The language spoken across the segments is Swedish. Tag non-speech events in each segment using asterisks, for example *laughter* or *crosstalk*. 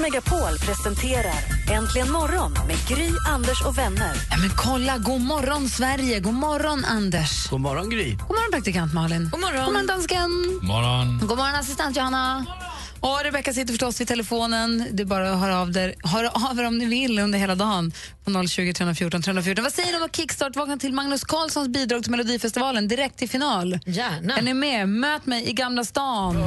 Megapol presenterar Äntligen morgon med Gry, Anders och vänner. Ja, men kolla, god morgon Sverige, god morgon Anders. God morgon Gry. God morgon praktikant Malin. God morgon, god morgon dansken. God morgon. God morgon assistent Johanna. Och Rebecka sitter förstås vid telefonen. Det är bara att höra av, der, höra av er om ni vill under hela dagen på 020 314 314. Vad säger ni om att Kickstart vakna till Magnus Carlssons bidrag till Melodifestivalen direkt till final? Gärna. Är ni med? Möt mig i Gamla stan. I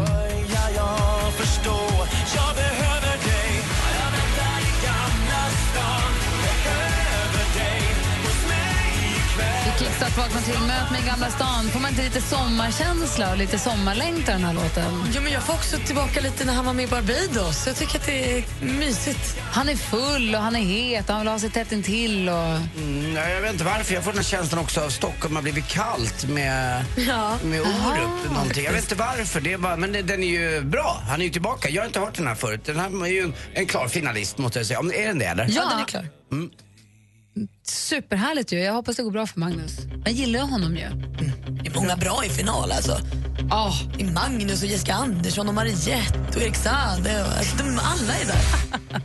Kickstart vakna till Möt mig i Gamla stan. Får man inte lite sommarkänsla och lite sommarlängtan den här låten? Jo, men jag får också tillbaka lite när han var med i Barbados. Jag tycker att det är mysigt. Han är full och han är het och han vill ha sig tätt intill. Och... Mm, nej, jag vet inte varför. Jag får den här känslan också av Stockholm har blivit kallt med, Ja. med Orup. Någonting. Jag vet inte varför. Det är bara, men det- den är ju bra. Han är ju tillbaka. Jag har inte hört den här förut. Den här är ju en, en klar finalist måste jag säga. Om, är den det eller? Ja, den är klar. Superhärligt ju. Jag hoppas det går bra för Magnus. Jag gillar ju honom ju. Det är många bra i final. Alltså. Oh, Det är Magnus, och Jessica Andersson, och Mariette och Erik Saade. Alltså, de, alla är där. *laughs*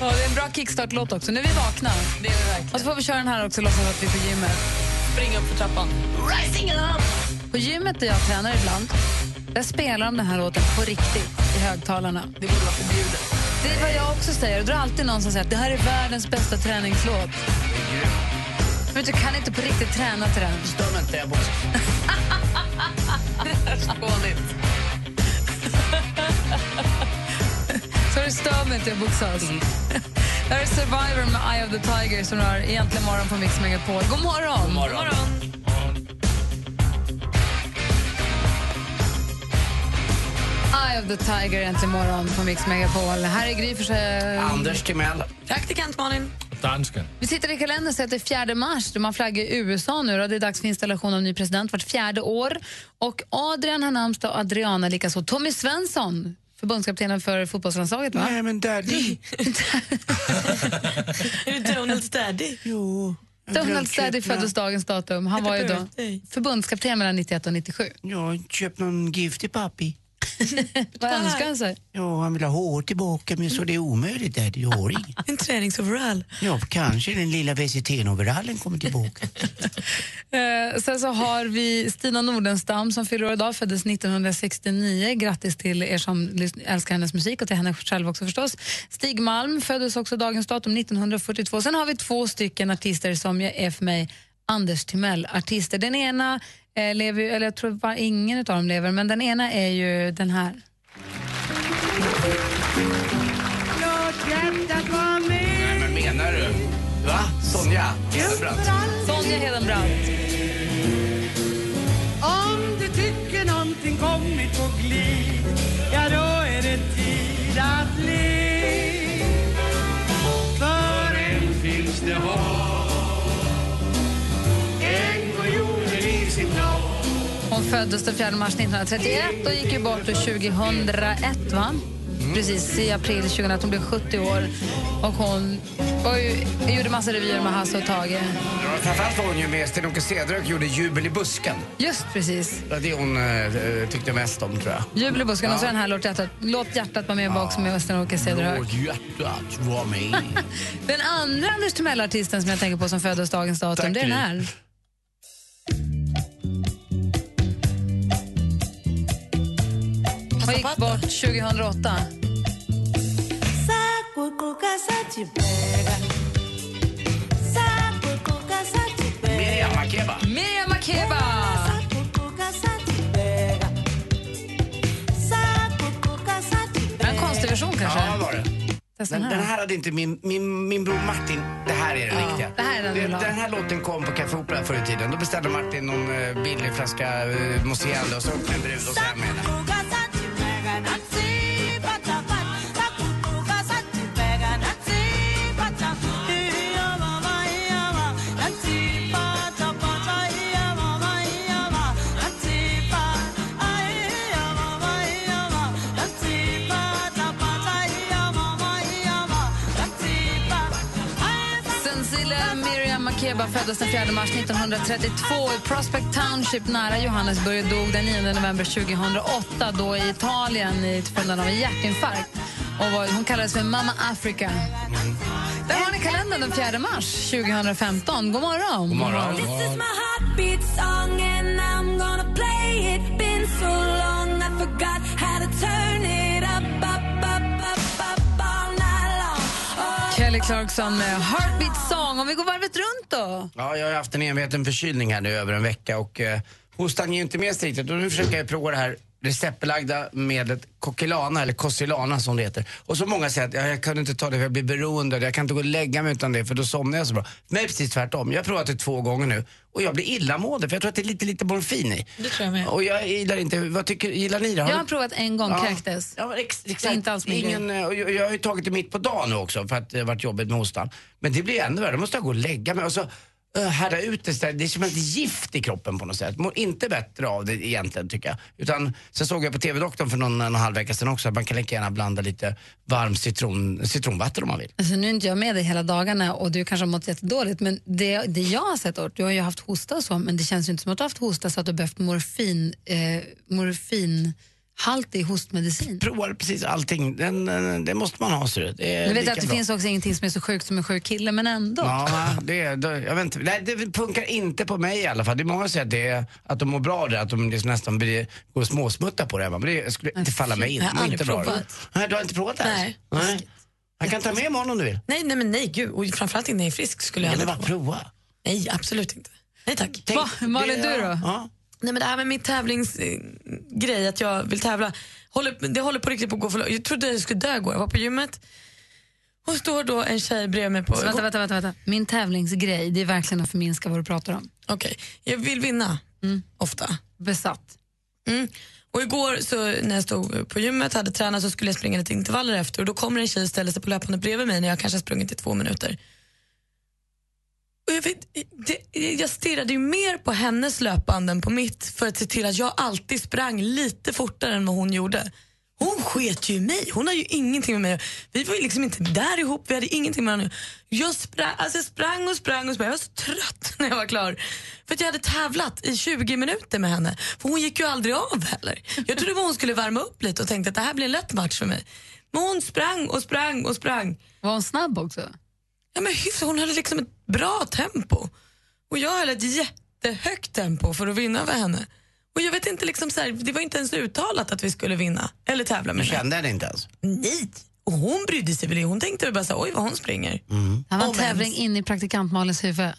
Ja, det är en bra kickstart-låt också. Nu är vi vakna. Det är det verkligen. Och så får vi köra den här också, låtsas att vi är på gymmet. Spring upp för trappan. Rising up! På gymmet där jag tränar ibland, där spelar de den här låten på riktigt i högtalarna. Det borde vara förbjudet. Det är vad jag också säger. Och det är alltid någon som säger att det här är världens bästa träningslåt. Men du kan inte på riktigt träna till den. Stör mig inte. Jag boxar. *laughs* Skåligt. *laughs* Så det stör mig inte att boxas. Det här är Survivor med Eye of the Tiger som rör egentligen morgon på Mix Megapol. God morgon! God morgon. Eye of the Tiger äntligen morgon på Mix Megapol. Här är Gry Forssell. Anders Timell. Praktikant Malin. Dansken. Vi sitter i kalendern och att det är 4 mars. då Man flaggar i USA nu. Då. Det är dags för installation av ny president vart fjärde år. Och Adrian har namnsdag och Adriana likaså. Tommy Svensson, förbundskaptenen för fotbollslandslaget, va? Nej men daddy. *laughs* Är det Donalds daddy? jo. Donald Städy föddes dagens datum. Han var ju då förbundskapten mellan 91 och 97. Jag har köpt någon gift till pappi. *laughs* Vad önskar han sig? Ja, han vill ha hår tillbaka men så det är omöjligt daddy. Jag har inget. *laughs* En träningsoverall. Ja, kanske den lilla VCT-overallen kommer tillbaka. *laughs* Eh, sen så har vi Stina Nordenstam som fyller år idag, föddes 1969. Grattis till er som älskar hennes musik och till henne själv också förstås. Stig Malm föddes också dagens datum 1942. Sen har vi två stycken artister som ju är för mig Anders Timell-artister. Den ena eh, lever ju, eller jag tror bara ingen av dem lever, men den ena är ju den här. Nej, men menar du? Va? Sonja Hedenbrant? Sonja Hedenbrant. Om du tycker någonting kommit på glid föddes den 4 mars 1931 och gick ju bort 2001, va? Precis, i april 2001. Hon blev 70 år. Och hon var ju, gjorde massa revyer med Hasse och Tage. Ja, framförallt var hon ju med Sten-Åke Cederhök och gjorde Jubel i busken. Just precis. Det var det hon eh, tyckte mest om tror jag. Jubel i busken och så den här Låt hjärtat, Låt hjärtat vara med ja. också med Östen-Åke Cederhök. Låt hjärtat vara med. *laughs* Den andra Anders Timell-artisten som jag tänker på som föddes dagens datum, Tack, det är den här. Hon gick bort 2008. Miriam Makeba. Miriam Makeba! Det är en konstig version kanske? Ja, var det. Testa Den, här. hade inte min, min, min bror Martin. Det här är den Ja, riktiga. det här är den ha. den här låten kom på Café Opera förr i tiden. Då beställde Martin någon eh, billig flaska uh, Moselle och så en brud och så här med den. Makeba föddes den 4 mars 1932 i Prospect Township nära Johannesburg och dog den 9 november 2008 då i Italien i följd av en hjärtinfarkt. Och var, hon kallades för Mama Africa. Där har ni kalendern den 4 mars 2015. God morgon. God morgon. Kelly Clarkson med Heartbeat Song. Om vi går varvet runt då? Ja, jag har haft en enveten förkylning här nu över en vecka och eh, hostan ger ju inte med sig riktigt. Och nu försöker jag prova det här receptbelagda medlet Coquilana, eller Cossilana som det heter. Och så många säger att ja, jag kan inte ta det för jag blir beroende, jag kan inte gå och lägga mig utan det för då somnar jag så bra. Men är precis tvärtom. Jag har provat det två gånger nu och jag blir illamående för jag tror att det är lite, lite morfin i. Det tror jag med. Och jag gillar inte, vad tycker, gillar ni det? Har Jag har provat en gång, Ja. kräktes. Ja, ex, exakt. Inte alls min Ingen, eh, och jag, jag har ju tagit det mitt på dagen nu också för att det har varit jobbigt med hostan. Men det blir ännu värre, då måste jag gå och lägga mig och så härda ut det. Det är som ett gift i kroppen på något sätt. Mår inte bättre av det egentligen tycker jag. Utan sen såg jag på TV-doktorn för någon en och en halv vecka sedan också att man kan lika gärna blanda lite varm citron, citronvatten om man vill. Alltså, nu är inte jag med dig hela dagarna och du kanske har mått jättedåligt men det, det jag har sett, Ort, du har ju haft hosta och så men det känns ju inte som att du har haft hosta så att du har behövt morfin, eh, morfinhaltig hostmedicin. Provar precis allting. Den, den, det måste man ha. Så det, Du vet att det bra. finns också ingenting som är så sjukt som en sjuk kille men ändå. Ja, det, det, jag vet inte. Nej, det funkar inte på mig i alla fall. Det är många som säger att, det att de mår bra av det, att de liksom nästan blir, går och småsmuttar på det. Men det skulle inte falla mig in. Jag har inte bra. provat. Nej, du har inte provat det? ens? Nej. Nej. Jag kan ta med imorgon om du vill. Nej, nej, men nej, gud. Och framförallt inte när jag är frisk skulle jag Eller bara prova. Nej, absolut inte. Nej tack. Tänk, Va, Malin, du då? Ja. Nej, men det här med min tävlingsgrej, att jag vill tävla, håller, det håller på riktigt på att gå för långt. Jag trodde jag skulle dö igår. Jag var på gymmet och står då en tjej bredvid mig på... Så vänta, vänta, vänta, vänta. Min tävlingsgrej, det är verkligen att förminska vad du pratar om. Okej, jag vill vinna. Ofta. Besatt. Mm. Och igår så när jag stod på gymmet hade tränat så skulle jag springa lite intervaller efter och då kommer en tjej och ställer sig på löpande bredvid mig när jag kanske har sprungit i två minuter. Och jag, vet, det, jag stirrade ju mer på hennes löpande än på mitt för att se till att jag alltid sprang lite fortare än vad hon gjorde. Hon sket ju i mig. Hon har ju ingenting med mig Vi var ju liksom inte där ihop. Vi hade ingenting med varandra jag sprang, alltså jag sprang och sprang och sprang. Jag var så trött *laughs* när jag var klar. För att jag hade tävlat i 20 minuter med henne. För hon gick ju aldrig av heller. Jag trodde bara hon skulle värma upp lite och tänkte att det här blir en lätt match för mig. Men hon sprang och sprang och sprang. Var hon snabb också? Ja, men hyfsat, hon hade liksom ett bra tempo. Och jag höll ett jättehögt tempo för att vinna över henne. Och jag vet inte, liksom så här, det var inte ens uttalat att vi skulle vinna eller tävla Du med henne. kände henne inte ens? Nej, och hon brydde sig väl. Hon tänkte väl bara så här, oj vad hon springer. Det här var en Om tävling ens. in i praktikant Malins huvud.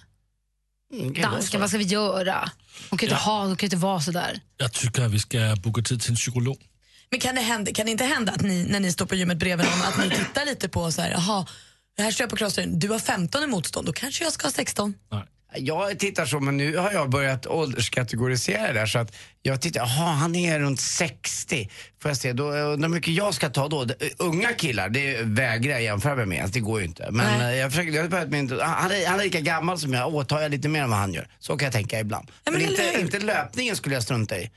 Mm, kan vara Dansken, så. vad ska vi göra? Hon kan ju inte, ha, hon kan ju inte vara så där. Jag tycker att vi ska boka tid till en psykolog. Men kan det, hända, kan det inte hända att ni, när ni står på gymmet bredvid någon, att ni tittar lite på så här, jaha, här står jag på crossfit, du har 15 i motstånd, då kanske jag ska ha 16. Jag tittar så, men nu har jag börjat ålderskategorisera det där så att jag tittar, jaha han är runt 60. Får jag se, då undrar hur mycket jag ska ta då. Det- Unga killar, det vägrar jag jämföra mig med, det går ju inte. Men Nej. eh, jag försöker, jag har börjat med, han är, han är lika gammal som jag, åh tar jag lite mer än vad han gör. Så kan jag tänka ibland. Ja, men men inte, hur? inte löpningen skulle jag strunta i.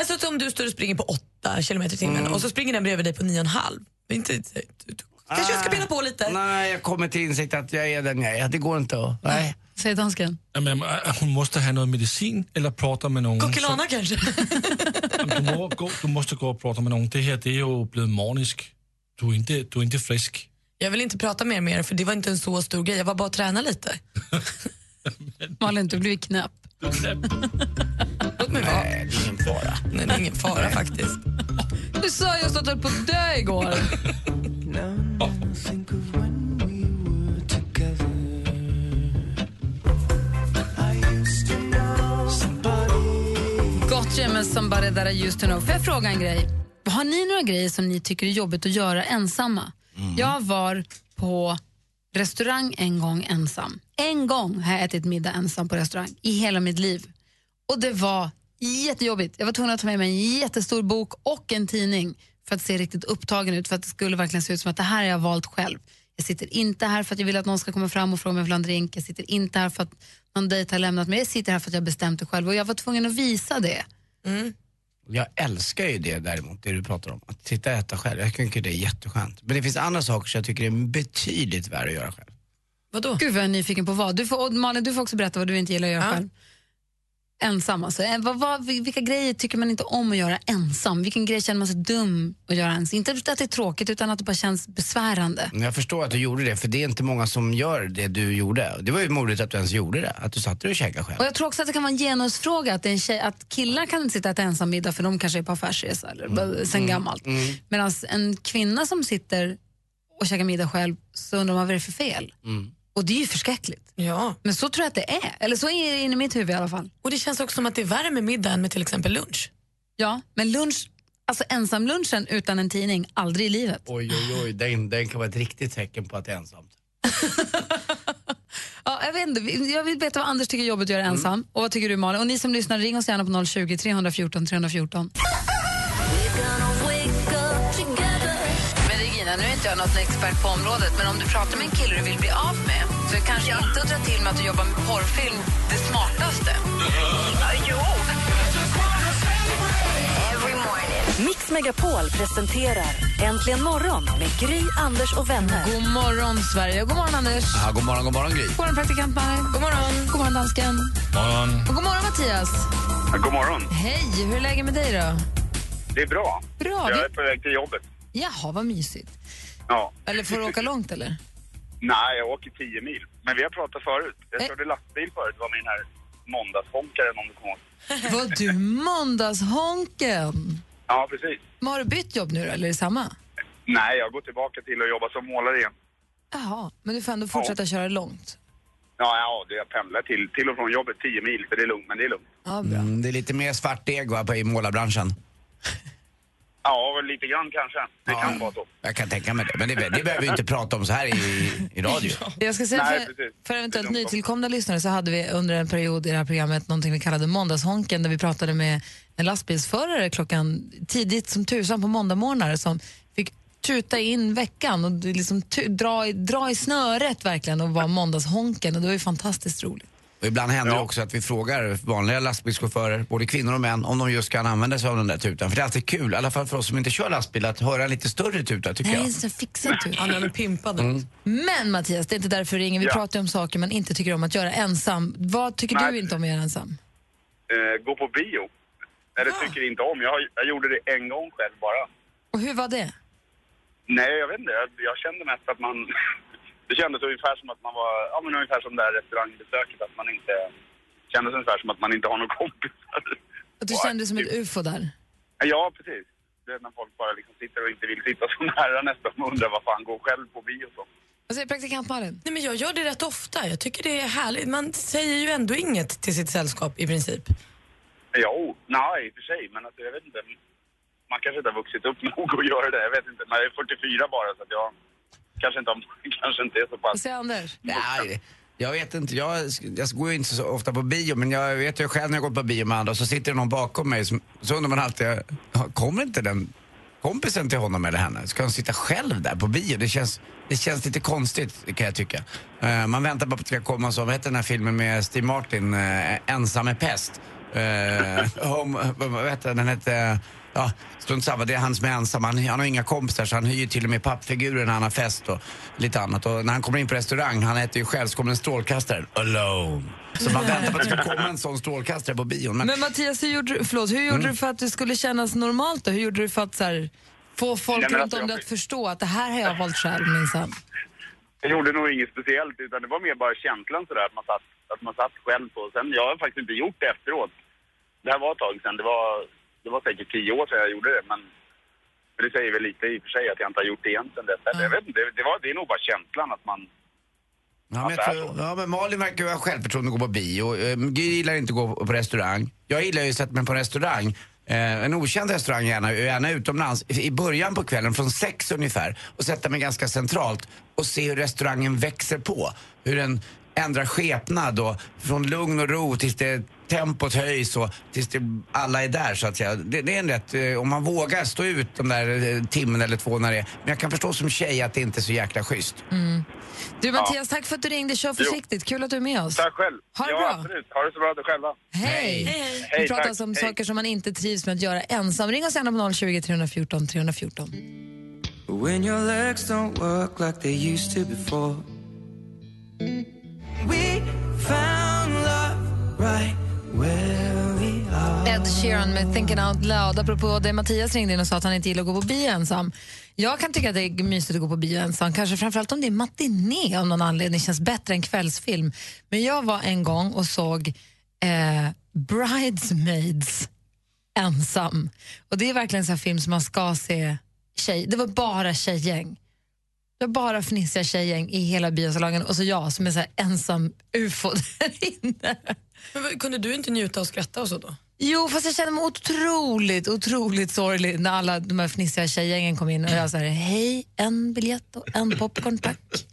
Alltså om du står och springer på 8 km i timmen Mm. och så springer den bredvid dig på 9,5. Det är Inte, du- du- kanske jag ska bena på lite. Nej, jag kommer till insikt att jag är den jag är. Det går inte att, nej. Säger dansken. Jamen, äh, hon måste ha någon medicin eller prata med någon. Coquelana kanske? *laughs* Du, må gå, du måste gå och prata med någon. Det här det är ju blivit manisk. Du är inte, du är inte frisk. Jag vill inte prata mer med er för det var inte en så stor grej. Jag var bara att träna lite. *laughs* Malin, du blir knäpp. Mig vara. Nej, det är ingen fara. Nej, det är ingen fara faktiskt. Du sa just att du höll på att dö igår. Gotcha med Somebody That I Used To Know. Får jag fråga en grej? Har ni några grejer som ni tycker är jobbigt att göra ensamma? Jag var på restaurang en gång ensam. En gång har jag ätit middag ensam på restaurang i hela mitt liv. Och det var jättejobbigt. Jag var tvungen att ta med mig en jättestor bok och en tidning för att se riktigt upptagen ut, för att det skulle verkligen se ut som att det här har jag valt själv. Jag sitter inte här för att jag vill att någon ska komma fram och fråga om jag vill ha en drink. Jag sitter inte här för att någon dejt har lämnat mig. Jag sitter här för att jag bestämt det själv och jag var tvungen att visa det. Jag älskar ju det däremot, det du pratar om. Att sitta och äta själv. Jag tycker det är jätteskönt. Men det finns andra saker som jag tycker är betydligt värre att göra själv. Vadå? Gud vad jag är nyfiken på vad. Du får, Malin, du får också berätta vad du inte gillar att göra Ja. själv. Ensam alltså. Eh, Vad, vad, vilka grejer tycker man inte om att göra ensam? Vilken grej känner man sig dum att göra ensam? Inte att det är tråkigt utan att det bara känns besvärande. Jag förstår att du gjorde det, för det är inte många som gör det du gjorde. Det var ju modigt att du ens gjorde det, att du satt där och käkade själv. Och jag tror också att det kan vara en genusfråga, att, en tjej, att killar kan inte sitta och äta ensam middag för de kanske är på affärsresa eller mm. sen gammalt. Mm. Medan en kvinna som sitter och käkar middag själv så undrar man vad det är för fel. Mm. Och det är ju förskräckligt. Ja. Men så tror jag att det är. Eller så är det inne i mitt huvud i alla fall. Och det känns också som att det är värre med middag än med till exempel lunch. Ja, men lunch, alltså ensamlunchen utan en tidning, aldrig i livet. Oj, oj, oj, den, den kan vara ett riktigt tecken på att det är ensamt. *laughs* Ja, jag, vet inte, jag vill veta vad Anders tycker är jobbigt att göra Mm. ensam. Och vad tycker du Malin? Och ni som lyssnar, ring oss gärna på 020 314 314. Jag något expert på området, men om du pratar med en kille du vill bli av med så är kanske inte att dra till med att du jobbar med porrfilm det smartaste. Mix Megapol presenterar Äntligen morgon med Gry, Anders och vänner. God morgon, Sverige. God morgon, Anders. Ja, god morgon, god morgon Gry. God morgon, praktikant Malin. God morgon. God morgon, dansken. Morgon. Och god morgon, Mattias. God morgon. Hej, hur är läget med dig då? Det är bra. Bra. Jag är på väg till jobbet. Jaha, vad mysigt. Ja. Eller får du åka långt eller? Nej, jag åker 10 mil. Men vi har pratat förut. Jag Eh. körde lastbil förut. Det var min här måndagshånkaren om du kommer ihåg. *laughs* Var du måndagshonken? Ja, precis. Men har du bytt jobb nu då, eller är det samma? Nej, jag går tillbaka till att jobba som målare igen. Jaha, men du får ändå fortsätta köra långt. Ja, ja, det jag pendlar till, till och från jobbet 10 mil, så det är lugnt, men det är lugnt. Ja, bra. Mm, det är lite mer svart deg va, på- i målarbranschen. *laughs* Ja, väl lite grann kanske. Det Ja. kan vara så. Jag kan tänka mig det, men det, det behöver vi inte prata om så här i, i radio. *laughs* Jag ska säga Nej, för, precis. för eventuellt nytillkomna lyssnare så hade vi under en period i det här programmet någonting vi kallade Måndagshonken där vi pratade med en lastbilsförare klockan tidigt som tusan på måndagmorgnar som fick tuta in veckan och liksom tu- dra, i, dra i snöret verkligen och vara måndagshonken och det var ju fantastiskt roligt. Och ibland händer det Ja. också att vi frågar vanliga lastbilschaufförer, både kvinnor och män, om de just kan använda sig av den där tutan. För det är alltid kul, i alla fall för oss som inte kör lastbil, att höra en lite större tuta tycker Nej, jag. så fixad tur. Han är pimpad. Men Mattias, det är inte därför vi ringer. Vi Ja. pratar om saker man inte tycker om att göra ensam. Vad tycker Nej. du inte om att göra ensam? Eh, gå på bio. Nej, det tycker jag inte om. Jag, har, jag gjorde det en gång själv bara. Och hur var det? Nej, jag vet inte. Jag, jag kände mest att man... *laughs* Det kändes ungefär som att man var... Ja, men ungefär som det här restaurangbesöket. Att man inte... kändes ungefär som att man inte har någon kompisar. Att du kände dig som ett ufo där? Ja, precis. Det är när folk bara liksom sitter och inte vill sitta så nära nästan och undrar vad fan går själv på bio och så. Vad säger praktikant Malin? Nej, men jag gör det rätt ofta. Jag tycker det är härligt. Man säger ju ändå inget till sitt sällskap i princip. Jo, nej i och för sig, men alltså, jag vet inte. Man kanske inte har vuxit upp *laughs* nog att göra det. Jag vet inte. Men jag är 44 bara så att jag kanske inte, *laughs* kanske inte är så Vad pass... säger Anders? Nej, jag vet inte. Jag, jag går ju inte så ofta på bio, men jag vet ju själv när jag går på bio med andra så sitter det någon bakom mig som, så undrar man alltid, kommer inte den kompisen till honom eller henne? Ska han sitta själv där på bio? Det känns, det känns lite konstigt kan jag tycka. Eh, man väntar bara på att det ska komma så, vad heter den här filmen med Steve Martin, uh, Ensam med pest? *laughs* Uh, home, vad vad heter den? Den hette... Ja, strunt samma, det är han som är ensam. Han, han har inga kompisar så han hyr till och med pappfigurer när han har fest och lite annat. Och när han kommer in på restaurang, han äter ju själv, så kommer en strålkastare. Alone. Så man väntar på att det ska komma en sån strålkastare på bion. Men, Men Mattias, hur gjorde, du, förlåt, hur gjorde Mm. du för att det skulle kännas normalt? Då? Hur gjorde du för att så här, få folk Nej, runt alltså, om dig att förstå att det här har jag valt själv minsann? Jag gjorde nog inget speciellt utan det var mer bara känslan sådär att man satt, att man satt själv på. Sen, jag har faktiskt inte gjort det efteråt. Det här var ett tag sedan. Det var, det var säkert tio år sedan jag gjorde det men men det säger väl lite i och för sig att jag inte har gjort det igen sen dess. Jag vet inte, det, det, var, det är nog bara känslan att man... ja, men, jag tror, ja, men Malin verkar ju ha självförtroende att gå på bio. Eh, Gry gillar inte att gå på restaurang. Jag gillar ju att sätta mig på restaurang. Eh, en okänd restaurang gärna, gärna utomlands. I i början på kvällen, från sex ungefär. Och sätta mig ganska centralt och se hur restaurangen växer på. Hur den ändrar skepnad och från lugn och ro tills det tempot höjs och tills det, alla är där så att säga. Det, det är en rätt, eh, om man vågar stå ut de där eh, timmen eller två när det är. Men jag kan förstå som tjej att det inte är så jäkla schysst. Du Mattias, tack för att du ringde. Kör försiktigt. Kul att du är med oss. Tack själv. Ha det ja, bra. absolut. Ha det så bra själva. Hej! Hej, Vi pratar alltså om Hej. saker som man inte trivs med att göra ensam. Ring oss gärna på 020 314 314. When your legs don't work like they used to before Ed Sheeran med Thinking Out Loud. Apropå det Mattias ringde in och sa att han inte gillar att gå på bio ensam. Jag kan tycka att det är mysigt att gå på bio ensam, kanske framförallt om det är matiné av någon anledning, känns bättre än kvällsfilm. Men jag var en gång och såg eh, Bridesmaids ensam. Och Det är verkligen en film som man ska se tjej. Det var bara tjejgäng. Det var bara fnissiga tjejgäng i hela biosalongen och så jag som är så här ensam ufo där inne. Men kunde du inte njuta och skratta och så då? Jo, fast jag kände mig otroligt, otroligt sorglig när alla de här fnissiga tjejgängen kom in och jag sa hej, en biljett och en popcorn tack.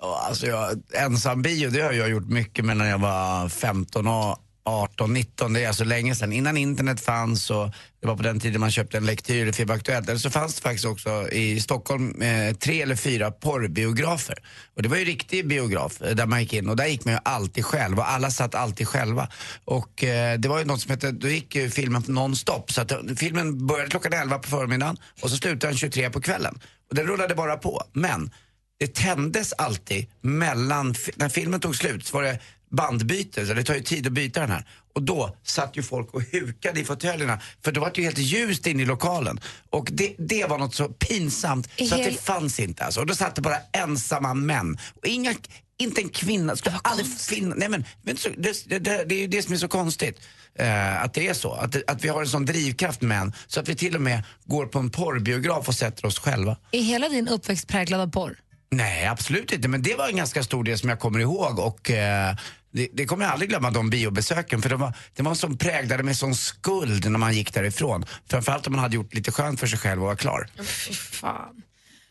Alltså jag, ensam bio, det har jag gjort mycket med när jag var 15 och 18, 19, det är alltså länge sedan. Innan internet fanns och det var på den tiden man köpte en lektyr i FIB Aktuellt. Eller så fanns det faktiskt också i Stockholm eh, tre eller fyra porrbiografer. Och det var ju riktig biograf eh, där man gick in och där gick man ju alltid själv och alla satt alltid själva. Och eh, det var ju något som hette, då gick ju filmen nonstop. Så att eh, filmen började klockan 11 på förmiddagen och så slutade den 23 på kvällen. Och den rullade bara på. Men det tändes alltid mellan, när filmen tog slut så var det bandbyte, så det tar ju tid att byta den här. Och då satt ju folk och hukade i fåtöljerna för det var ju helt ljust inne i lokalen. Och det, det var något så pinsamt så att Hel- det fanns inte alltså. Och då satt det bara ensamma män. Och inga, inte en kvinna, skulle aldrig finna, nej men, men det, det, det, det är ju det som är så konstigt. eh, att det är så, att, det- att vi har en sån drivkraft män så att vi till och med går på en porrbiograf och sätter oss själva. Är hela din uppväxt präglad av porr? Nej, absolut inte. Men det var en ganska stor del som jag kommer ihåg. Och eh, det, det kommer jag aldrig glömma, de biobesöken. För det var, det var som präglade med sån skuld när man gick därifrån. Framförallt om man hade gjort lite skönt för sig själv och var klar. Fy fan.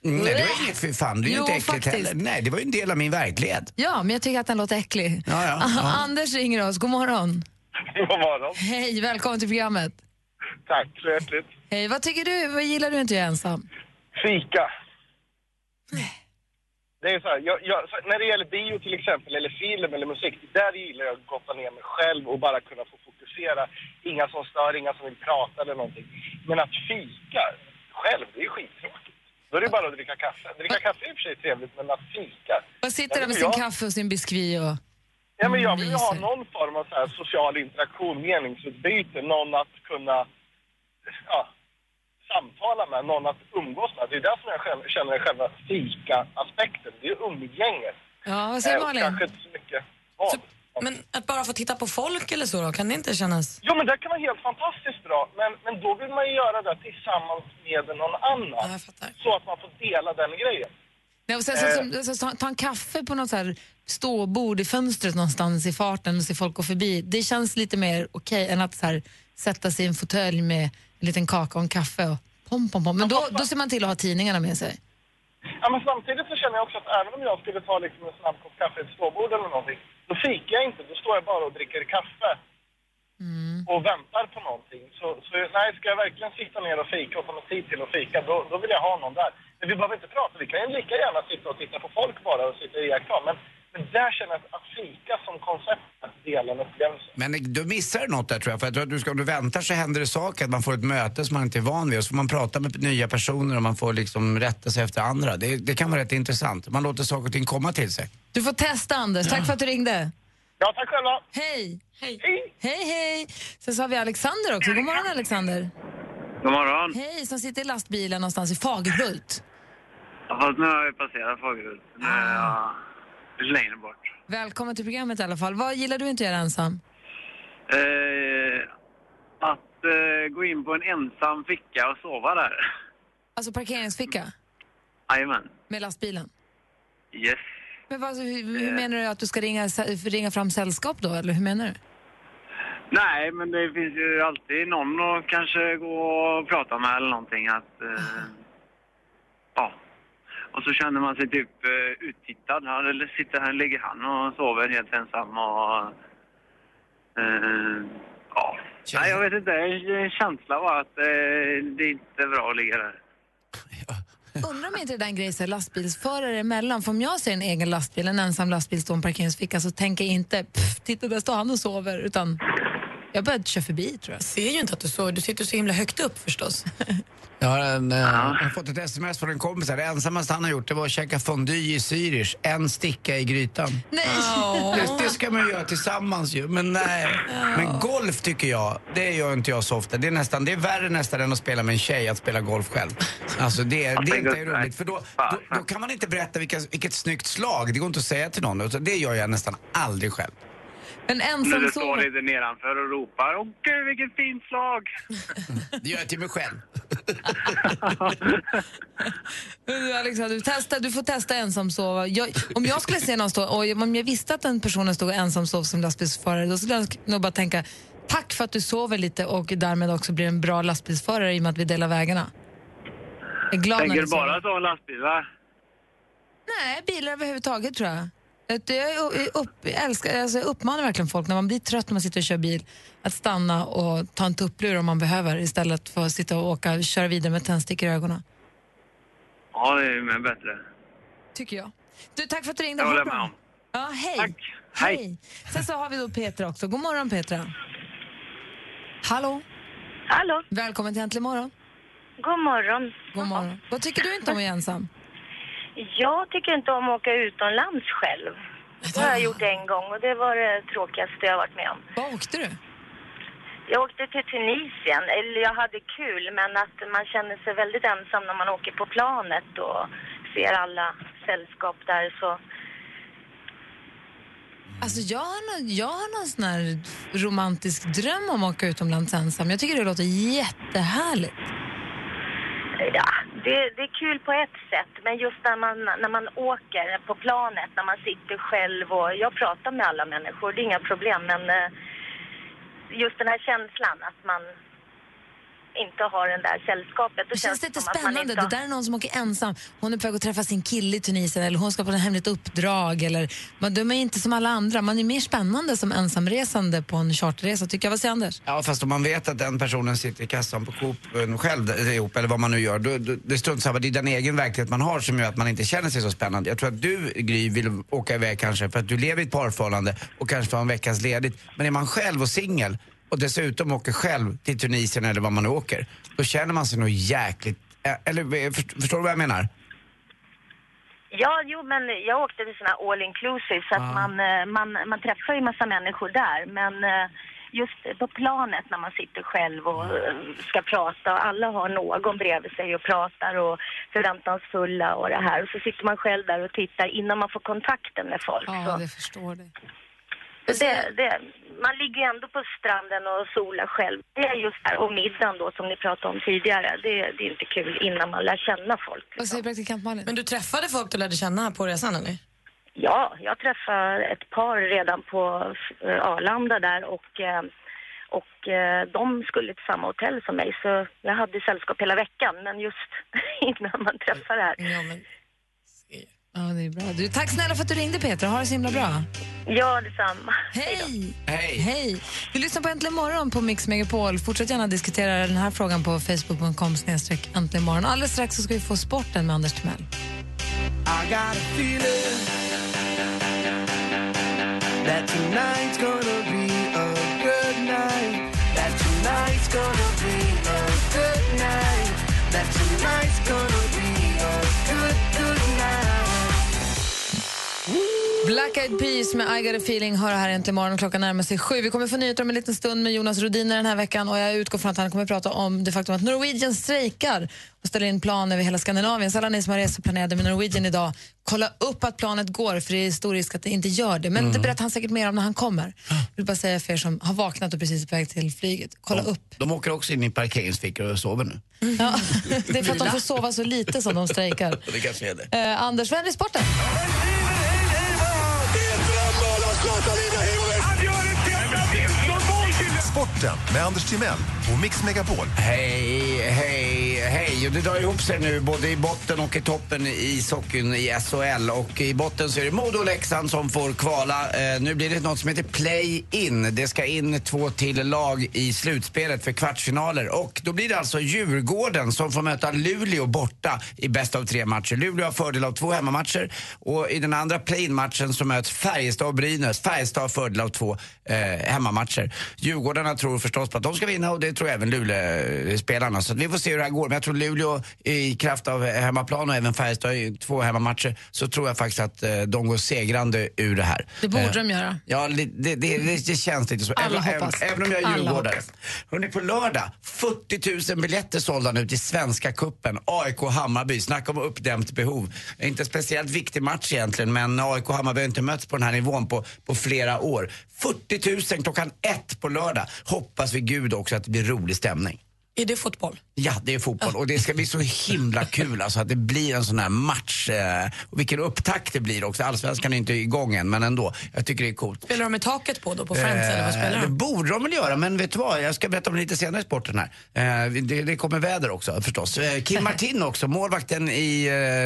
Mm, nej, det var inget fy fan. Det är ju Jo, inte äckligt faktiskt. heller. Nej, det var ju en del av min verklighet. Ja, men jag tycker att den låter äcklig. Ja, ja, *laughs* ja. Anders ringer oss, god morgon. *laughs* God morgon. Hej, välkommen till programmet. Tack så hjärtligt. Hej, vad tycker du, vad gillar du inte att göra ensam? Fika. Det är så här, jag, jag, när det gäller bio till exempel, eller film eller musik, där gillar jag att gotta ner mig själv och bara kunna få fokusera. Inga som stör, inga som vill prata eller någonting. Men att fika själv, det är skittråkigt. Då är det bara att dricka kaffe. Dricka kaffe är i och för sig trevligt, men att fika... Man sitter där med sin jag- kaffe och sin biskvi och... Ja, men jag vill ju ha någon form av så social interaktion, meningsutbyte, någon att kunna ja, samtala med, någon att umgås med. Det är som jag själv, känner själva fika-aspekten. Det är umgänget. Ja, vad säger Eh, Malin? Kanske inte så mycket vad. Men att bara få titta på folk eller så då, kan det inte kännas... Jo, men det kan vara helt fantastiskt bra. Men, men då vill man ju göra det tillsammans med någon annan. jag fattar. Så att man får dela den grejen. Nej, och sen, så, som, så, ta, ta en kaffe på något så här ståbord i fönstret någonstans i farten och se folk gå förbi. Det känns lite mer okej än att så här, sätta sig i en fåtölj med en liten kaka och en kaffe. Och pom, pom, pom. Men då, då ser man till att ha tidningarna med sig. Ja, men samtidigt så känner jag också att även om jag skulle ta liksom en snabb kopp kaffe i ett ståbord eller någonting, då fikar jag inte. Då står jag bara och dricker kaffe och väntar på någonting. Så, så nej, ska jag verkligen sitta ner och fika och ta mig tid till att fika, då, då vill jag ha någon där. Men vi behöver inte prata, vi kan ju lika gärna sitta och titta på folk bara och sitta och iaktta. Men, men där känner jag att, fika som koncept att dela en upplevelse. Men du missar något där tror jag. För jag tror att du ska, om du väntar så händer det saker. Att man får ett möte som man inte är van vid. Och så får man prata med nya personer och man får liksom rätta sig efter andra. Det, det kan vara rätt intressant. Man låter saker och ting komma till sig. Du får testa, Anders. Tack för att du ringde. Ja, tack själva. Hej! Hej. Hej, hej! Sen så har vi Alexander också. God morgon, Alexander. God morgon. Hej, som sitter i lastbilen någonstans i Fagerhult. Ja, fast nu har jag passerat Fagerhult. Nu är jag lite längre bort. Välkommen till programmet i alla fall. Vad gillar du inte att göra ensam? Eh, att eh, gå in på en ensam ficka och sova där. Alltså parkeringsficka Jajamän. med lastbilen. Yes. Men vad, hur, hur menar du att du ska ringa, ringa fram sällskap då, eller hur menar du? Nej, men det finns ju alltid någon att kanske gå och prata med eller någonting. Att, eh, ja. Och så känner man sig typ eh, uttittad. Eller sitter här, ligger han och sover helt ensam och... Eh, ja. Nej, jag vet inte. En känsla av att eh, det inte är bra att ligga där. *laughs* Undrar om inte det där är en grej så lastbilsförare emellan. För om jag ser en egen lastbil, en ensam lastbil stå i en parkeringsficka så tänker jag inte pff, titta där står han och sover. Utan Jag började köra förbi tror jag. Ser ju inte att du sover, du sitter så himla högt upp förstås. Jag har, en, eh, jag har fått ett sms från en kompis här. Det ensammaste han har gjort det var att käka fondue i Zürich. En sticka i grytan. Nej! Det, det ska man ju göra tillsammans ju. Men nej. Men golf tycker jag, det gör inte jag så ofta. Det är, nästan, det är värre nästan än att spela med en tjej att spela golf själv. Alltså det, det är inte roligt. För då, då, då kan man inte berätta vilka, vilket snyggt slag. Det går inte att säga till någon. Utan Det gör jag nästan aldrig själv. När ensam du står lite nedanför och ropar Åh gud vilket fint slag! Det gör jag till mig själv. *laughs* Du, Alexander, du, testa, du får testa ensamsova. Jag, om jag skulle se någon stå, och om jag visste att den personen stod ensamsov som lastbilsförare, då skulle jag nog bara tänka tack för att du sover lite och därmed också blir en bra lastbilsförare i och med att vi delar vägarna. Jag är glad Tänker du bara ta lastbilar? Nej, bilar överhuvudtaget tror jag. Jag, upp, jag älskar, alltså jag uppmanar verkligen folk när man blir trött när man sitter och kör bil att stanna och ta en tupplur om man behöver istället för att sitta och åka, köra vidare med tändstickor i ögonen. Ja, det är bättre. Tycker jag. Du, tack för att du ringde. Jag håller med om. Ja, hej. Tack. Hej. Sen så har vi då Petra också. God morgon Petra. Hallå. Hallå. Välkommen till Äntligen morgon. God morgon. God morgon. Vad tycker du inte om att vara ensam? Jag tycker inte om att åka utomlands själv. Det har jag gjort en gång och det var det tråkigaste jag varit med om. Vad åkte du? Jag åkte till Tunisien, eller jag hade kul men att man känner sig väldigt ensam när man åker på planet och ser alla sällskap där så Alltså jag har, någon, jag har någon sån här romantisk dröm om att åka utomlands ensam. Jag tycker det låter jättehärligt. Ja, det, det är kul på ett sätt, men just när man, när man åker på planet, när man sitter själv och jag pratar med alla människor, det är inga problem, men eh, just den här känslan att man inte har den där sällskapet. Då Det känns det man spännande. inte Det där är någon som åker ensam. Hon är på väg att träffa sin kille i Tunisien eller hon ska på ett hemligt uppdrag. Eller, men de är inte som alla andra. Man är mer spännande som ensamresande på en charterresa, tycker jag. Vad säger Anders? Ja, fast om man vet att den personen sitter i kassan på Coop själv eh, ihop, eller vad man nu gör, då, då, det strunt samma. Det är den egen verklighet man har som gör att man inte känner sig så spännande. Jag tror att du, Gry, vill åka iväg kanske för att du lever i ett parförhållande och kanske får en veckas ledigt. Men är man själv och singel och dessutom åker själv till Tunisien eller vad man nu åker, då känner man sig nog jäkligt... eh, Eller eh, först- förstår du vad jag menar? Ja, jo, men jag åkte till såna all inclusive så att Ah. man, eh, man, man träffar ju massa människor där. Men just på planet när man sitter själv och eh, ska prata och alla har någon bredvid sig och pratar och förväntansfulla och det här. Och så sitter man själv där och tittar innan man får kontakten med folk. Ja, så. det förstår det. Det, det, man ligger ju ändå på stranden och solar själv. Det är just där. Och middagen då som ni pratade om tidigare. Det, det är inte kul innan man lär känna folk. Vad säger praktikant Malin? Men du träffade folk du lärde känna här på resan eller? Ja, jag träffade ett par redan på eh, Arlanda där och, eh, och eh, de skulle till samma hotell som mig så jag hade sällskap hela veckan men just *laughs* innan man träffar det här. Ja, men... Ja, det är bra. Du, tack snälla för att du ringde Petra. Ha det så himla bra. Ja, detsamma. Hej! Hej! Hej! Du lyssnar på Äntligen morgon på Mix Megapol. Fortsätt gärna diskutera den här frågan på facebook.com snedstreck äntligen morgon. Alldeles strax så ska vi få sporten med Anders Timell. I Black Eyed Peas med I got a feeling hör här äntligen morgon. Klockan närmar sig sju. Vi kommer få nyheter om en liten stund med Jonas Rodiner den här veckan och jag utgår från att han kommer prata om det faktum att Norwegian strejkar och ställer in plan över hela Skandinavien. Så alla ni som har reseplanerade med Norwegian idag, kolla upp att planet går för det är stor risk att det inte gör det. Men det berättar han säkert mer om när han kommer. Jag vill bara säga för er som har vaknat och precis är på väg till flyget, kolla upp. De åker också in i parkeringsfickor och sover nu. Ja, det är för att de får sova så lite som de strejkar. *laughs* Det kanske är det. Eh, Anders, vem är sporten? Livet! Det är drömmål av Zlatan Ibrahimovic! Sporten med Anders Timell och Mix Megapol. Hej, hej, hej. Och det drar ihop sig nu både i botten och i toppen i socken i SHL. Och i botten så är det Modo och Leksand som får kvala. Eh, nu blir det något som heter play-in. Det ska in två till lag i slutspelet för kvartsfinaler. Och då blir det alltså Djurgården som får möta Luleå borta i bäst av tre matcher. Luleå har fördel av två hemmamatcher och i den andra play-in-matchen så möts Färjestad och Brynäs. Färjestad har fördel av två eh, hemmamatcher. Djurgårdarna tror förstås på att de ska vinna och det tror även Luleå-spelarna. Så vi får se hur det här går. Men jag tror Luleå i kraft av hemmaplan och även Färjestad i två hemmamatcher så tror jag faktiskt att eh, de går segrande ur det här. Det borde Eh, de göra. Ja, det, det, det, det känns lite så. Alla även, hoppas. Även, även om jag är djurgårdare. Hörrni, på lördag, 40 000 biljetter sålda nu till Svenska Kuppen. AIK-Hammarby, snacka om uppdämt behov. Inte speciellt viktig match egentligen, men AIK-Hammarby har inte mötts på den här nivån på, på flera år. 40 000 klockan ett på lördag. Hoppas vi gud också att det blir rolig stämning. Är det fotboll? Ja, det är fotboll och det ska bli så himla *laughs* kul alltså att det blir en sån här match. Eh, och vilken upptakt det blir också. Allsvenskan är inte igång än, men ändå. Jag tycker det är coolt. Spelar de med taket på då, på Friends eller vad spelar Eh, Det de? borde de väl göra, men vet du vad? Jag ska berätta om det lite senare i sporten här. Eh, det, det kommer väder också förstås. Eh, Kim *laughs* Martin också, målvakten i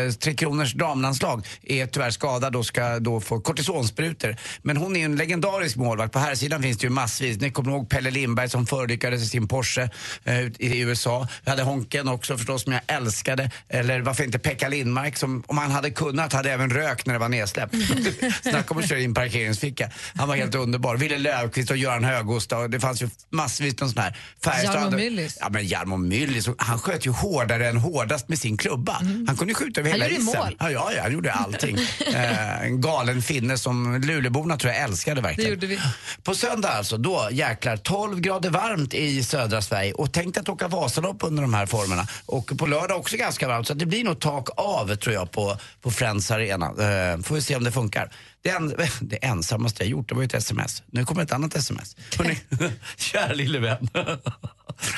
eh, Tre Kronors damlandslag, är tyvärr skadad och ska då få kortisonsprutor. Men hon är en legendarisk målvakt. På här sidan finns det ju massvis. Ni kommer ihåg Pelle Lindberg som förolyckades i sin Porsche eh, i USA. Vi hade Honken också förstås som jag älskade. Eller varför inte Pekka Lindmark som om han hade kunnat hade även rökt när det var nedsläppt. *laughs* Snacka om att köra in parkeringsficka. Han var helt underbar. Ville Löfqvist och Göran Höghosta och det fanns ju massvis med sån här. Färjestad Jarmo Myllys. Ja men Jarmo Myllys, han sköt ju hårdare än hårdast med sin klubba. Han kunde ju skjuta över Han hela gjorde isen. mål. Ja, ja, han gjorde allting. *laughs* eh, en galen finne som Luleåborna tror jag älskade verkligen. Gjorde. På söndag alltså, då jäklar 12 grader varmt i södra Sverige och tänk att åka Vasalopp under de här formerna. Och på lördag också ganska varmt så att det blir nog tak av tror jag på, på Friends Arena. Eh, får vi se om det funkar. Det, en, *laughs* det ensammaste jag gjort det var ju ett sms. Nu kommer ett annat sms. Hörrni, *laughs* kära lille vän. *laughs*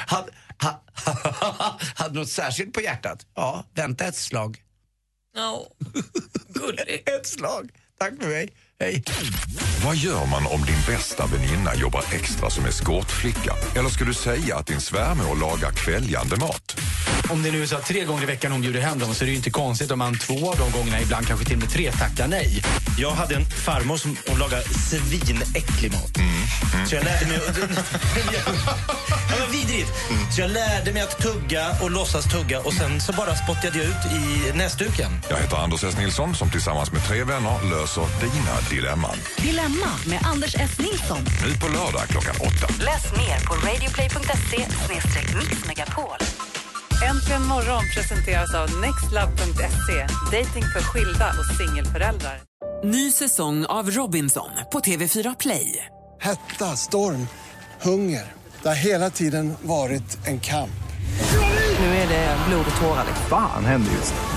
Hade, ha, hade något särskilt på hjärtat? Ja, vänta ett slag. Ja, ett slag. Tack för mig. Hej. Vad gör man om din bästa väninna jobbar extra som eskortflicka? Eller ska du säga att din svärmor lagar kväljande mat? Om det nu är så att tre gånger i veckan hon bjuder hem dem så är det ju inte konstigt om man två av de gångerna, ibland kanske till och med tre, tackar nej. Jag hade en farmor som hon lagade svinäcklig mat. Så jag lärde mig... *laughs* ja, men vidrigt! Så jag lärde mig att tugga och låtsas tugga och sen så bara spottade jag ut i näsduken. Jag heter Anders S. Nilsson som tillsammans med tre vänner löser dina dilemman. Dilemma med Anders S. Nilsson. Nu på lördag klockan åtta. Läs mer på radioplay.se mixmegapol. Äntligen morgon presenteras av nextlove.se. Dating för skilda och singelföräldrar. Ny säsong av Robinson på TV4 Play. Hetta, storm, hunger. Det har hela tiden varit en kamp. Nu är det blod och tårar. Fan händer just nu.